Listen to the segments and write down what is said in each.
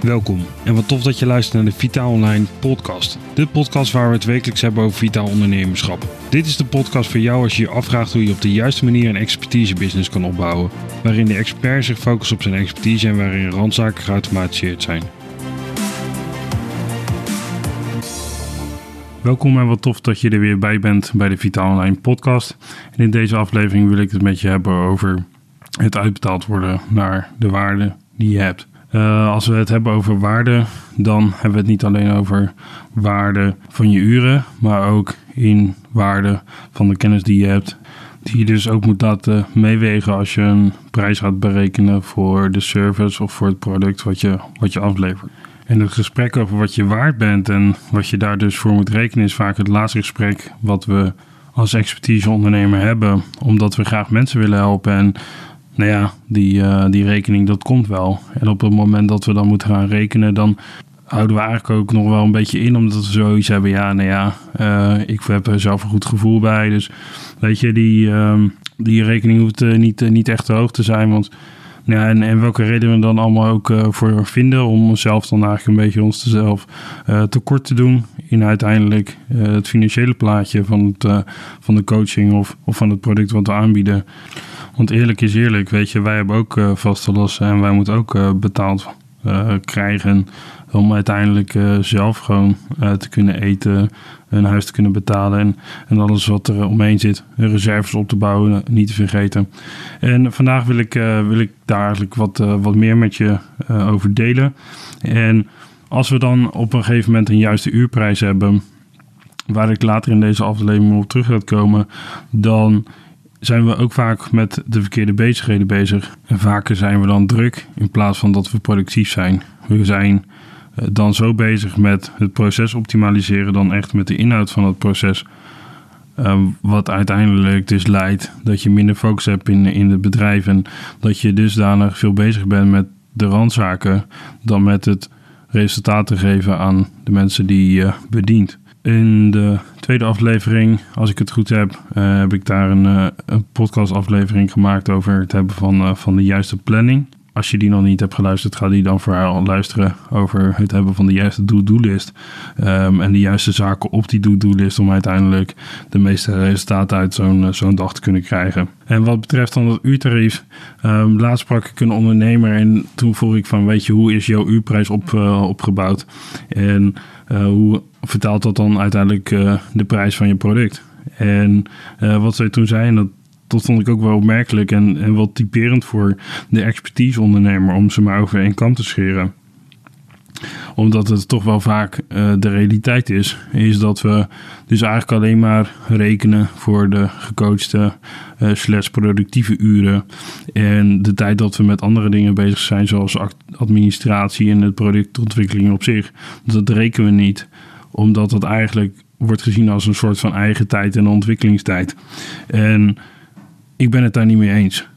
Welkom en wat tof dat je luistert naar de Vitaal Online podcast. De podcast waar we het wekelijks hebben over vitaal ondernemerschap. Dit is de podcast voor jou als je je afvraagt hoe je op de juiste manier een expertise business kan opbouwen. Waarin de expert zich focust op zijn expertise en waarin randzaken geautomatiseerd zijn. Welkom en wat tof dat je er weer bij bent bij de Vitaal Online podcast. En in deze aflevering wil ik het met je hebben over het uitbetaald worden naar de waarde die je hebt. Uh, als we het hebben over waarde, dan hebben we het niet alleen over waarde van je uren, maar ook in waarde van de kennis die je hebt. Die je dus ook moet laten meewegen als je een prijs gaat berekenen voor de service of voor het product wat je, wat je aflevert. En het gesprek over wat je waard bent en wat je daar dus voor moet rekenen, is vaak het laatste gesprek wat we als expertise ondernemer hebben. Omdat we graag mensen willen helpen en nou ja, die, uh, die rekening dat komt wel. En op het moment dat we dan moeten gaan rekenen, dan houden we eigenlijk ook nog wel een beetje in, omdat we zoiets hebben. Ja, nou ja, uh, ik heb er zelf een goed gevoel bij. Dus weet je, die, uh, die rekening hoeft uh, niet, niet echt te hoog te zijn. Want ja, en, en welke reden we dan allemaal ook voor vinden om onszelf dan eigenlijk een beetje onszelf tekort te doen in uiteindelijk het financiële plaatje van, het, van de coaching of, of van het product wat we aanbieden. Want eerlijk is eerlijk, weet je, wij hebben ook vaste lossen en wij moeten ook betaald krijgen om uiteindelijk zelf gewoon te kunnen eten, een huis te kunnen betalen en, en alles wat er omheen zit, reserves op te bouwen, niet te vergeten. En vandaag wil ik, wil ik daar eigenlijk wat, wat meer met je over delen. En als we dan op een gegeven moment een juiste uurprijs hebben, waar ik later in deze aflevering op terug ga komen, dan zijn we ook vaak met de verkeerde bezigheden bezig. En vaker zijn we dan druk in plaats van dat we productief zijn. We zijn eh, dan zo bezig met het proces optimaliseren dan echt met de inhoud van het proces. Ehm, wat uiteindelijk dus leidt dat je minder focus hebt in, in het bedrijf en dat je dusdanig veel bezig bent met de randzaken dan met het resultaat te geven aan de mensen die je bedient. In de tweede aflevering, als ik het goed heb, uh, heb ik daar een, uh, een podcastaflevering gemaakt over het hebben van, van de juiste planning. Als je die nog niet hebt geluisterd, ga die dan vooral luisteren over het hebben van de juiste do-do-list. Um, en de juiste zaken op die do-do-list om uiteindelijk de meeste resultaten uit zo'n zo'n dag te kunnen krijgen. En wat betreft dan het uurtarief, um, laatst sprak ik een ondernemer en toen vroeg ik van, weet je, hoe is jouw uurprijs op, opgebouwd? En hoe vertaalt dat dan uiteindelijk de prijs van je product. En wat zij toen zei, en dat, dat vond ik ook wel opmerkelijk en, en wel typerend voor de expertise ondernemer om ze maar over één kant te scheren omdat het toch wel vaak uh, de realiteit is, is dat we dus eigenlijk alleen maar rekenen voor de gecoachte uh, productieve uren. En de tijd dat we met andere dingen bezig zijn, zoals administratie en het productontwikkeling op zich, dat rekenen we niet omdat het eigenlijk wordt gezien als een soort van eigen tijd en ontwikkelingstijd. En ik ben het daar niet mee eens.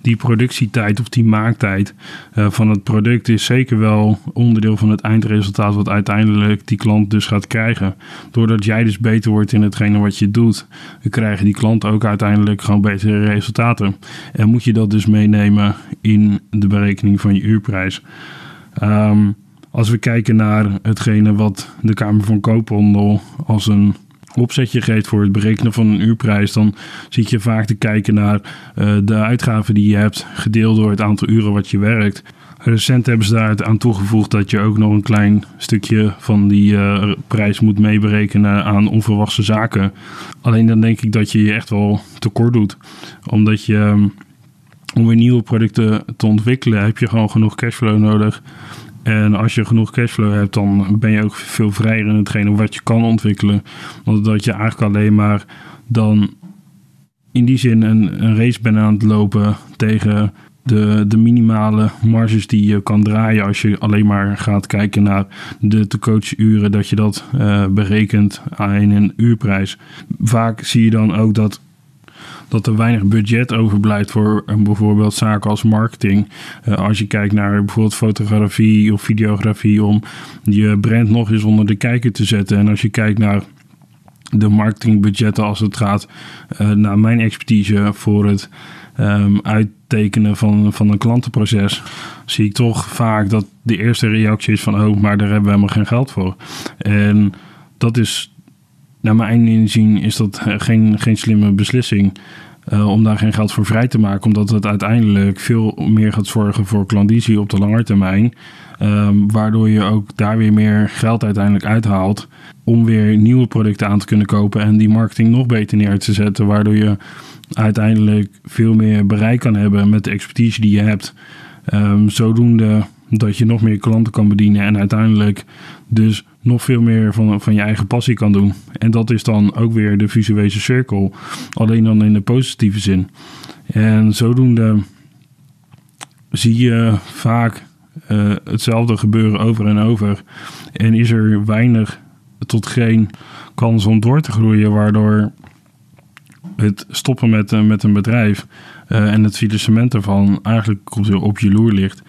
Die productietijd of die maaktijd uh, van het product is zeker wel onderdeel van het eindresultaat wat uiteindelijk die klant dus gaat krijgen. Doordat jij dus beter wordt in hetgene wat je doet, krijgen die klant ook uiteindelijk gewoon betere resultaten. En moet je dat dus meenemen in de berekening van je uurprijs. Um, als we kijken naar hetgene wat de Kamer van Koophandel als een opzetje geeft voor het berekenen van een uurprijs, dan zit je vaak te kijken naar uh, de uitgaven die je hebt, gedeeld door het aantal uren wat je werkt. Recent hebben ze daar aan toegevoegd dat je ook nog een klein stukje van die uh, prijs moet meeberekenen aan onverwachte zaken. Alleen dan denk ik dat je je echt wel tekort doet. Omdat je um, om weer nieuwe producten te ontwikkelen heb je gewoon genoeg cashflow nodig. En als je genoeg cashflow hebt, dan ben je ook veel vrijer in hetgene wat je kan ontwikkelen. Want dat je eigenlijk alleen maar dan in die zin een, een race bent aan het lopen tegen de, de minimale marges die je kan draaien als je alleen maar gaat kijken naar de te coach uren, dat je dat uh, berekent in een uurprijs. Vaak zie je dan ook dat dat er weinig budget overblijft voor uh, bijvoorbeeld zaken als marketing. Uh, als je kijkt naar bijvoorbeeld fotografie of videografie om je brand nog eens onder de kijker te zetten. En als je kijkt naar de marketingbudgetten als het gaat uh, naar mijn expertise voor het ehm, uittekenen van, van een klantenproces, zie ik toch vaak dat de eerste reactie is van, oh, maar daar hebben we helemaal geen geld voor. En dat is, naar mijn inzien, is dat geen, geen slimme beslissing. Uh, om daar geen geld voor vrij te maken, omdat het uiteindelijk veel meer gaat zorgen voor klandizie op de lange termijn. Um, waardoor je ook daar weer meer geld uiteindelijk uithaalt om weer nieuwe producten aan te kunnen kopen en die marketing nog beter neer te zetten, waardoor je uiteindelijk veel meer bereik kan hebben met de expertise die je hebt. Um, zodoende dat je nog meer klanten kan bedienen en uiteindelijk dus nog veel meer van, van je eigen passie kan doen. En dat is dan ook weer de visuele cirkel, alleen dan in de positieve zin. En zodoende zie je vaak uh, hetzelfde gebeuren over en over. En is er weinig tot geen kans om door te groeien, waardoor het stoppen met, uh, met een bedrijf uh, en het financement ervan eigenlijk op, op je loer ligt.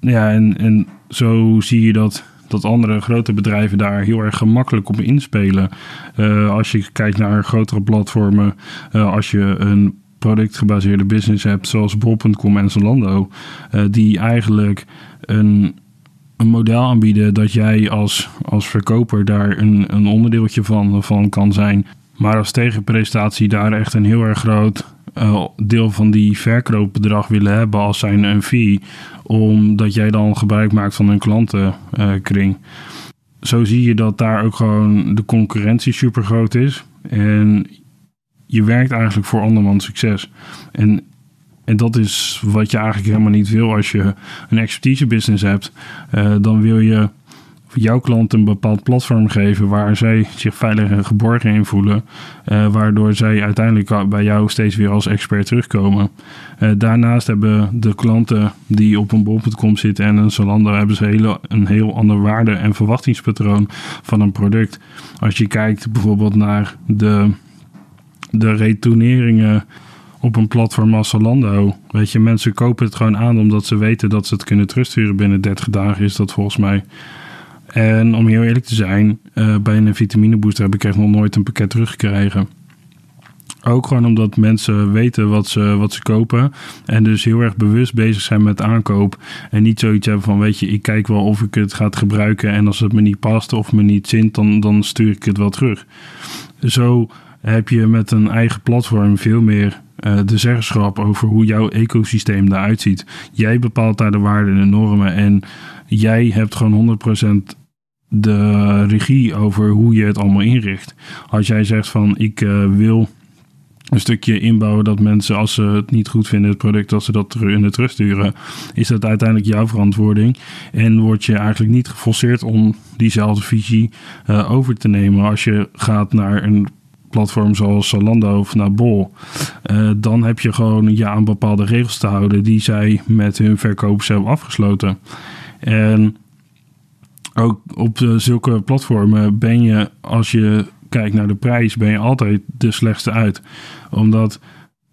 Ja, en, en zo zie je dat, dat andere grote bedrijven daar heel erg gemakkelijk op inspelen. Uh, als je kijkt naar grotere platformen, als je een productgebaseerde business hebt, zoals bol.com en Zalando, die eigenlijk een, een model aanbieden dat jij als, als verkoper daar een, een onderdeeltje van, van kan zijn. Maar als tegenprestatie daar echt een heel erg groot uh, deel van die verkoopbedrag willen hebben als zijn een fee. Omdat jij dan gebruik maakt van een klantenkring. Zo zie je dat daar ook gewoon de concurrentie super groot is. En je werkt eigenlijk voor andermans succes. En en dat is wat je eigenlijk helemaal niet wil als je een expertise business hebt. Uh, dan wil je jouw klant een bepaald platform geven waar zij zich veilig en geborgen in voelen. Uh, waardoor zij uiteindelijk bij jou steeds weer als expert terugkomen. Uh, daarnaast hebben de klanten die op een bol.com zitten en een Zalando hebben ze een heel ander waarde- en verwachtingspatroon van een product. Als je kijkt bijvoorbeeld naar de, de retourneringen op een platform als Zalando. Weet je, mensen kopen het gewoon aan omdat ze weten dat ze het kunnen terugsturen binnen 30 dagen, is dat volgens mij. En om heel eerlijk te zijn, uh, bij een vitaminebooster heb ik echt nog nooit een pakket teruggekregen. Ook gewoon omdat mensen weten wat ze, wat ze kopen. En dus heel erg bewust bezig zijn met aankoop. En niet zoiets hebben van, weet je, ik kijk wel of ik het ga gebruiken. En als het me niet past of me niet zint, dan, dan stuur ik het wel terug. Zo heb je met een eigen platform veel meer uh, de zeggenschap over hoe jouw ecosysteem eruit ziet. Jij bepaalt daar de waarden en normen en jij hebt gewoon 100% de regie over hoe je het allemaal inricht. Als jij zegt van ik uh, wil een stukje inbouwen dat mensen, als ze het niet goed vinden, het product, dat ze dat in de terugsturen, is dat uiteindelijk jouw verantwoording. En word je eigenlijk niet geforceerd om diezelfde visie uh, over te nemen als je gaat naar een platform zoals Zalando of naar Bol, uh, dan heb je gewoon ja aan bepaalde regels te houden die zij met hun verkopers hebben afgesloten. En ook op de, zulke platformen ben je, als je kijkt naar de prijs, ben je altijd de slechtste uit. Omdat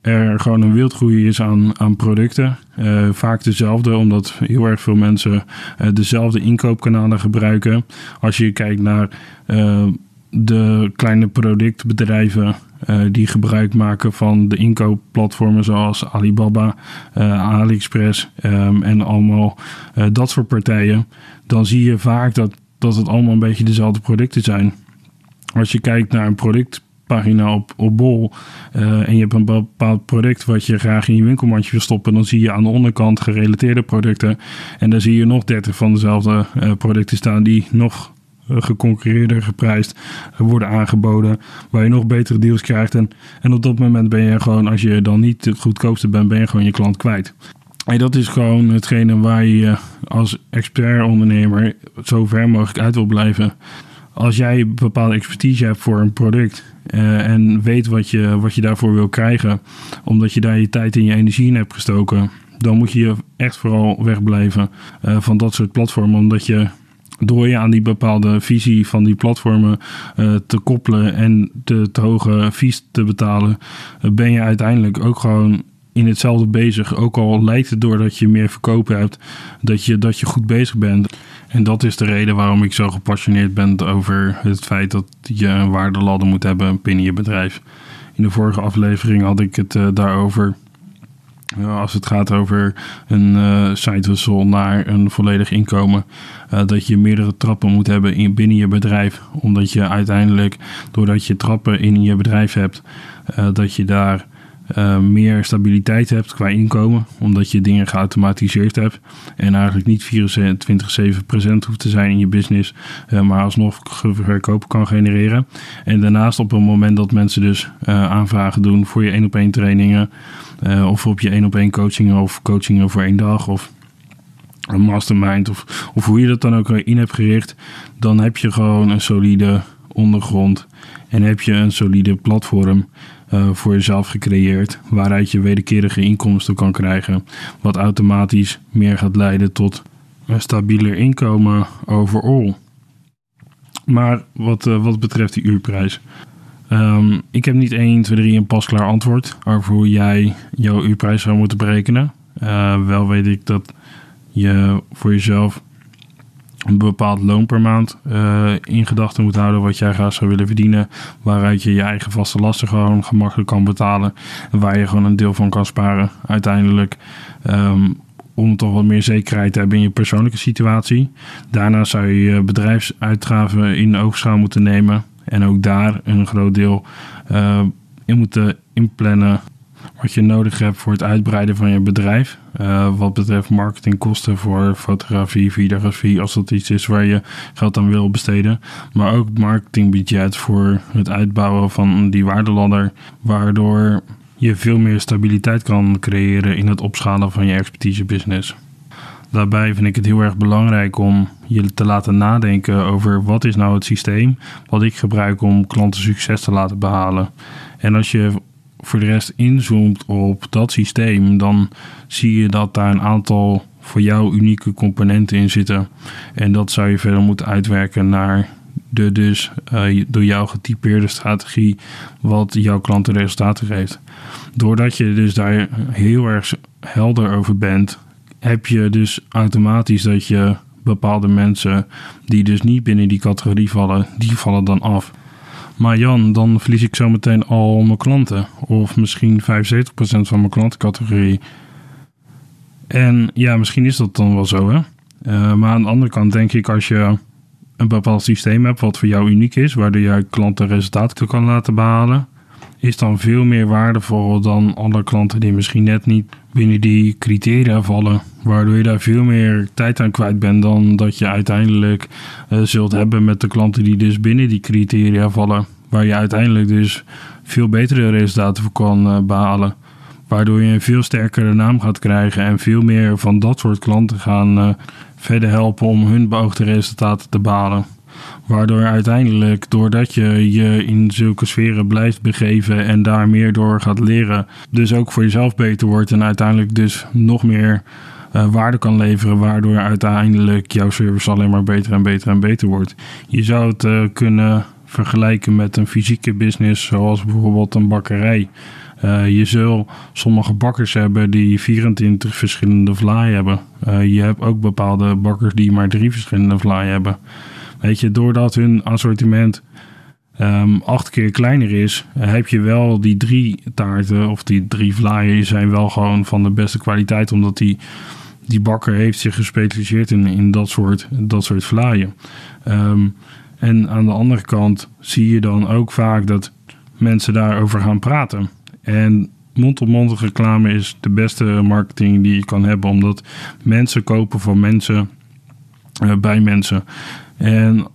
er gewoon een wildgroei is aan, aan producten. Uh, vaak dezelfde, omdat heel erg veel mensen uh, dezelfde inkoopkanalen gebruiken. Als je kijkt naar de kleine productbedrijven uh, die gebruik maken van de inkoopplatformen zoals Alibaba, uh, AliExpress um, en allemaal uh, dat soort partijen, dan zie je vaak dat, dat het allemaal een beetje dezelfde producten zijn. Als je kijkt naar een productpagina op, op Bol en je hebt een bepaald product wat je graag in je winkelmandje wil stoppen, dan zie je aan de onderkant gerelateerde producten. En dan zie je nog 30 van dezelfde producten staan die nog eh, geconcurreerder, geprijsd worden aangeboden. Waar je nog betere deals krijgt. En, en op dat moment ben je gewoon, als je dan niet het goedkoopste bent, ben je gewoon je klant kwijt. En dat is gewoon hetgene waar je als expert-ondernemer zo ver mogelijk uit wil blijven. Als jij bepaalde expertise hebt voor een product uh, en weet wat je, wat je daarvoor wil krijgen, omdat je daar je tijd en je energie in hebt gestoken, dan moet je echt vooral wegblijven uh, van dat soort platformen, omdat je door je aan die bepaalde visie van die platformen uh, te koppelen en de te hoge fees te betalen, uh, ben je uiteindelijk ook gewoon in hetzelfde bezig. Ook al lijkt het doordat je meer verkopen hebt, dat je, dat je goed bezig bent. En dat is de reden waarom ik zo gepassioneerd ben over het feit dat je een waardeladder moet hebben binnen je bedrijf. In de vorige aflevering had ik het uh, daarover als het gaat over een uh, side hustle naar een volledig inkomen, uh, dat je meerdere trappen moet hebben in, binnen je bedrijf. Omdat je uiteindelijk, doordat je trappen in je bedrijf hebt, uh, dat je daar meer stabiliteit hebt qua inkomen. Omdat je dingen geautomatiseerd hebt. En eigenlijk niet 24-7 present hoeft te zijn in je business, maar alsnog verkopen kan genereren. En daarnaast op het moment dat mensen dus aanvragen doen voor je één op één trainingen. Of op je één op één coachingen of coachingen voor één dag of een mastermind of, of hoe je dat dan ook in hebt gericht, dan heb je gewoon een solide ondergrond en heb je een solide platform uh, voor jezelf gecreëerd waaruit je wederkerige inkomsten kan krijgen, wat automatisch meer gaat leiden tot een stabieler inkomen overal. Maar wat, uh, wat betreft die uurprijs. Um, ik heb niet 1, 2, 3 een pasklaar antwoord over hoe jij jouw uurprijs zou moeten berekenen. Uh, wel weet ik dat je voor jezelf een bepaald loon per maand uh, in gedachten moet houden wat jij graag zou willen verdienen. Waaruit je je eigen vaste lasten gewoon gemakkelijk kan betalen. En waar je gewoon een deel van kan sparen uiteindelijk. Um, om toch wat meer zekerheid te hebben in je persoonlijke situatie. Daarna zou je je bedrijfsuitgaven in oogschouw moeten nemen. En ook daar een groot deel uh, in moeten inplannen wat je nodig hebt voor het uitbreiden van je bedrijf. Uh, wat betreft marketingkosten voor fotografie, videografie, als dat iets is waar je geld aan wil besteden. Maar ook marketingbudget voor het uitbouwen van die waardeladder, waardoor je veel meer stabiliteit kan creëren in het opschalen van je expertise business. Daarbij vind ik het heel erg belangrijk om je te laten nadenken over wat is nou het systeem wat ik gebruik om klanten succes te laten behalen. En als je voor de rest inzoomt op dat systeem, dan zie je dat daar een aantal voor jou unieke componenten in zitten. En dat zou je verder moeten uitwerken naar de dus uh, door jou getypeerde strategie wat jouw klanten resultaten geeft. Doordat je dus daar heel erg helder over bent heb je dus automatisch dat je bepaalde mensen die dus niet binnen die categorie vallen, die vallen dan af. Maar Jan, dan verlies ik zometeen al mijn klanten. Of misschien 75% van mijn klantencategorie. En ja, misschien is dat dan wel zo, hè. Uh, maar aan de andere kant denk ik, als je een bepaald systeem hebt wat voor jou uniek is, waardoor je klanten resultaten kan laten behalen, is dan veel meer waardevol dan alle klanten die misschien net niet binnen die criteria vallen. Waardoor je daar veel meer tijd aan kwijt bent dan dat je uiteindelijk uh, zult hebben met de klanten die dus binnen die criteria vallen. Waar je uiteindelijk dus veel betere resultaten voor kan uh, behalen. Waardoor je een veel sterkere naam gaat krijgen en veel meer van dat soort klanten gaan uh, verder helpen om hun beoogde resultaten te behalen. Waardoor uiteindelijk, doordat je je in zulke sferen blijft begeven en daar meer door gaat leren, dus ook voor jezelf beter wordt en uiteindelijk dus nog meer uh, waarde kan leveren, waardoor uiteindelijk jouw service alleen maar beter en beter en beter wordt. Je zou het uh, kunnen vergelijken met een fysieke business, zoals bijvoorbeeld een bakkerij. Uh, je zult sommige bakkers hebben die 24 verschillende vlaai hebben. je hebt ook bepaalde bakkers die maar drie verschillende vlaai hebben. Weet je, doordat hun assortiment um, acht keer kleiner is, heb je wel die drie taarten of die drie vlaaien zijn wel gewoon van de beste kwaliteit, omdat die, die bakker heeft zich gespecialiseerd in, in dat soort, dat soort vlaaien. Um, en aan de andere kant zie je dan ook vaak dat mensen daarover gaan praten. En mond-op-mond reclame is de beste marketing die je kan hebben, omdat mensen kopen van mensen bij mensen. En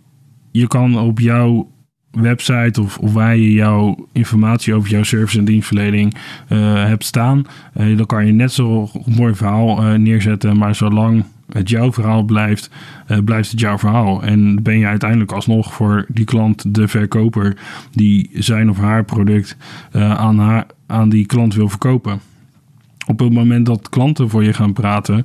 je kan op jouw website of, of waar je jouw informatie over jouw service en dienstverlening uh, hebt staan, uh, dan kan je net zo mooi verhaal uh, neerzetten. Maar zolang het jouw verhaal blijft, blijft het jouw verhaal. En ben je uiteindelijk alsnog voor die klant de verkoper die zijn of haar product aan, haar, aan die klant wil verkopen op het moment dat klanten voor je gaan praten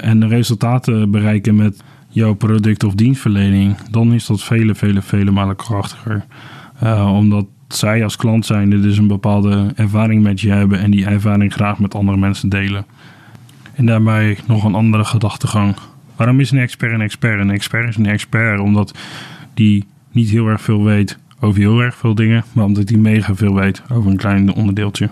en resultaten bereiken met jouw product of dienstverlening, dan is dat vele, vele, vele malen krachtiger. Uh, omdat zij als klant zijnde dus een bepaalde ervaring met je hebben en die ervaring graag met andere mensen delen. En daarbij nog een andere gedachtegang. Waarom is een expert een expert? Een expert is een expert omdat die niet heel erg veel weet over heel erg veel dingen, maar omdat hij mega veel weet over een klein onderdeeltje.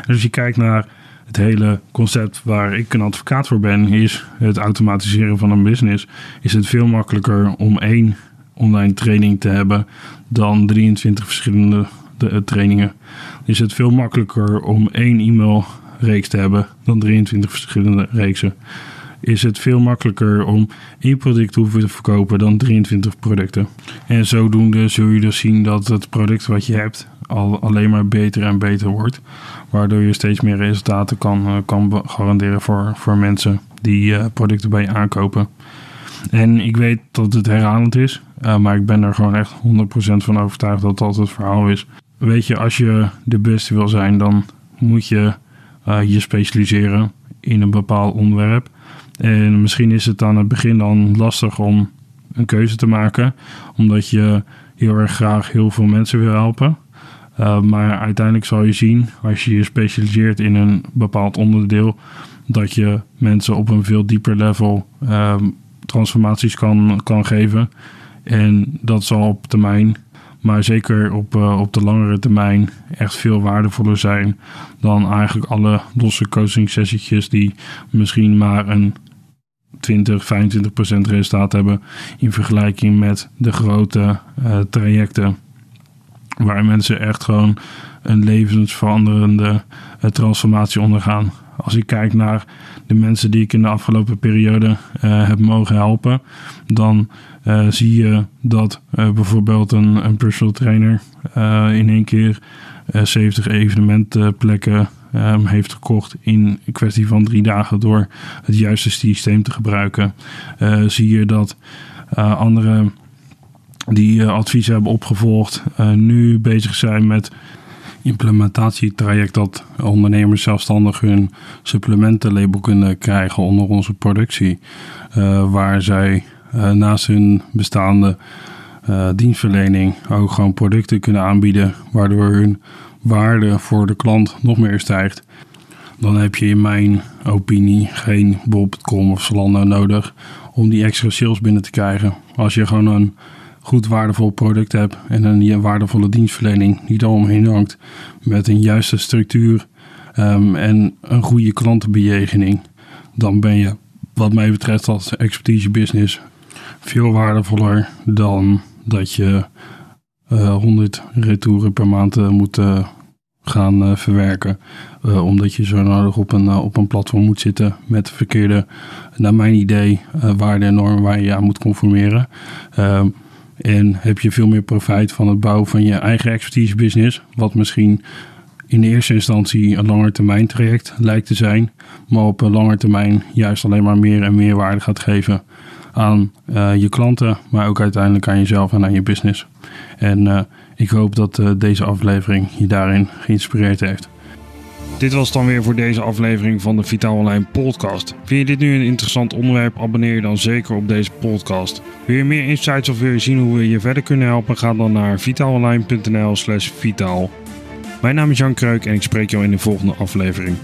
En als je kijkt naar het hele concept waar ik een advocaat voor ben, is het automatiseren van een business. Is het veel makkelijker om één online training te hebben dan 23 verschillende de, uh, trainingen. Is het veel makkelijker om één e-mailreeks te hebben dan 23 verschillende reeksen. Is het veel makkelijker om één product te hoeven te verkopen dan 23 producten. En zodoende zul je dus zien dat het product wat je hebt al alleen maar beter en beter wordt. Waardoor je steeds meer resultaten kan, uh, kan garanderen voor, voor mensen die uh, producten bij je aankopen. En ik weet dat het herhalend is, uh, maar ik ben er gewoon echt 100% van overtuigd dat dat het verhaal is. Weet je, als je de beste wil zijn, dan moet je je specialiseren in een bepaald onderwerp. En misschien is het aan het begin dan lastig om een keuze te maken, omdat je heel erg graag heel veel mensen wil helpen. Uh, maar uiteindelijk zal je zien, als je je specialiseert in een bepaald onderdeel, dat je mensen op een veel dieper level uh, transformaties kan, kan geven. En dat zal op termijn, maar zeker op, uh, op de langere termijn, echt veel waardevoller zijn dan eigenlijk alle losse coaching sessietjes die misschien maar een 20, 25 procent resultaat hebben in vergelijking met de grote uh, trajecten waar mensen echt gewoon een levensveranderende uh, transformatie ondergaan. Als ik kijk naar de mensen die ik in de afgelopen periode heb mogen helpen, dan uh, zie je dat uh, bijvoorbeeld een, een personal trainer in één keer 70 evenementplekken um, heeft gekocht in kwestie van drie dagen door het juiste systeem te gebruiken. zie je dat andere die adviezen hebben opgevolgd, nu bezig zijn met implementatietraject dat ondernemers zelfstandig hun supplementenlabel kunnen krijgen onder onze productie. Waar zij naast hun bestaande dienstverlening ook gewoon producten kunnen aanbieden, waardoor hun waarde voor de klant nog meer stijgt. Dan heb je in mijn opinie geen bol.com of Zalando nodig om die extra sales binnen te krijgen. Als je gewoon een goed waardevol product hebt en een waardevolle dienstverlening die daaromheen hangt met een juiste structuur um, en een goede klantenbejegening, dan ben je wat mij betreft als expertise business veel waardevoller dan dat je uh, 100 retouren per maand uh, moet uh, gaan verwerken. omdat je zo nodig op een, op een platform moet zitten met verkeerde, naar mijn idee, waarden en normen waar je aan moet conformeren. Ehm, en heb je veel meer profijt van het bouwen van je eigen expertise business. Wat misschien in de eerste instantie een langer termijn traject lijkt te zijn. Maar op een lange termijn juist alleen maar meer en meer waarde gaat geven aan uh, je klanten. Maar ook uiteindelijk aan jezelf en aan je business. En uh, ik hoop dat uh, deze aflevering je daarin geïnspireerd heeft. Dit was dan weer voor deze aflevering van de Vitaal Online podcast. Vind je dit nu een interessant onderwerp? Abonneer je dan zeker op deze podcast. Wil je meer insights of wil je zien hoe we je verder kunnen helpen? Ga dan naar vitaalonline.nl slash vitaal. Mijn naam is Jan Kreuk en ik spreek jou in de volgende aflevering.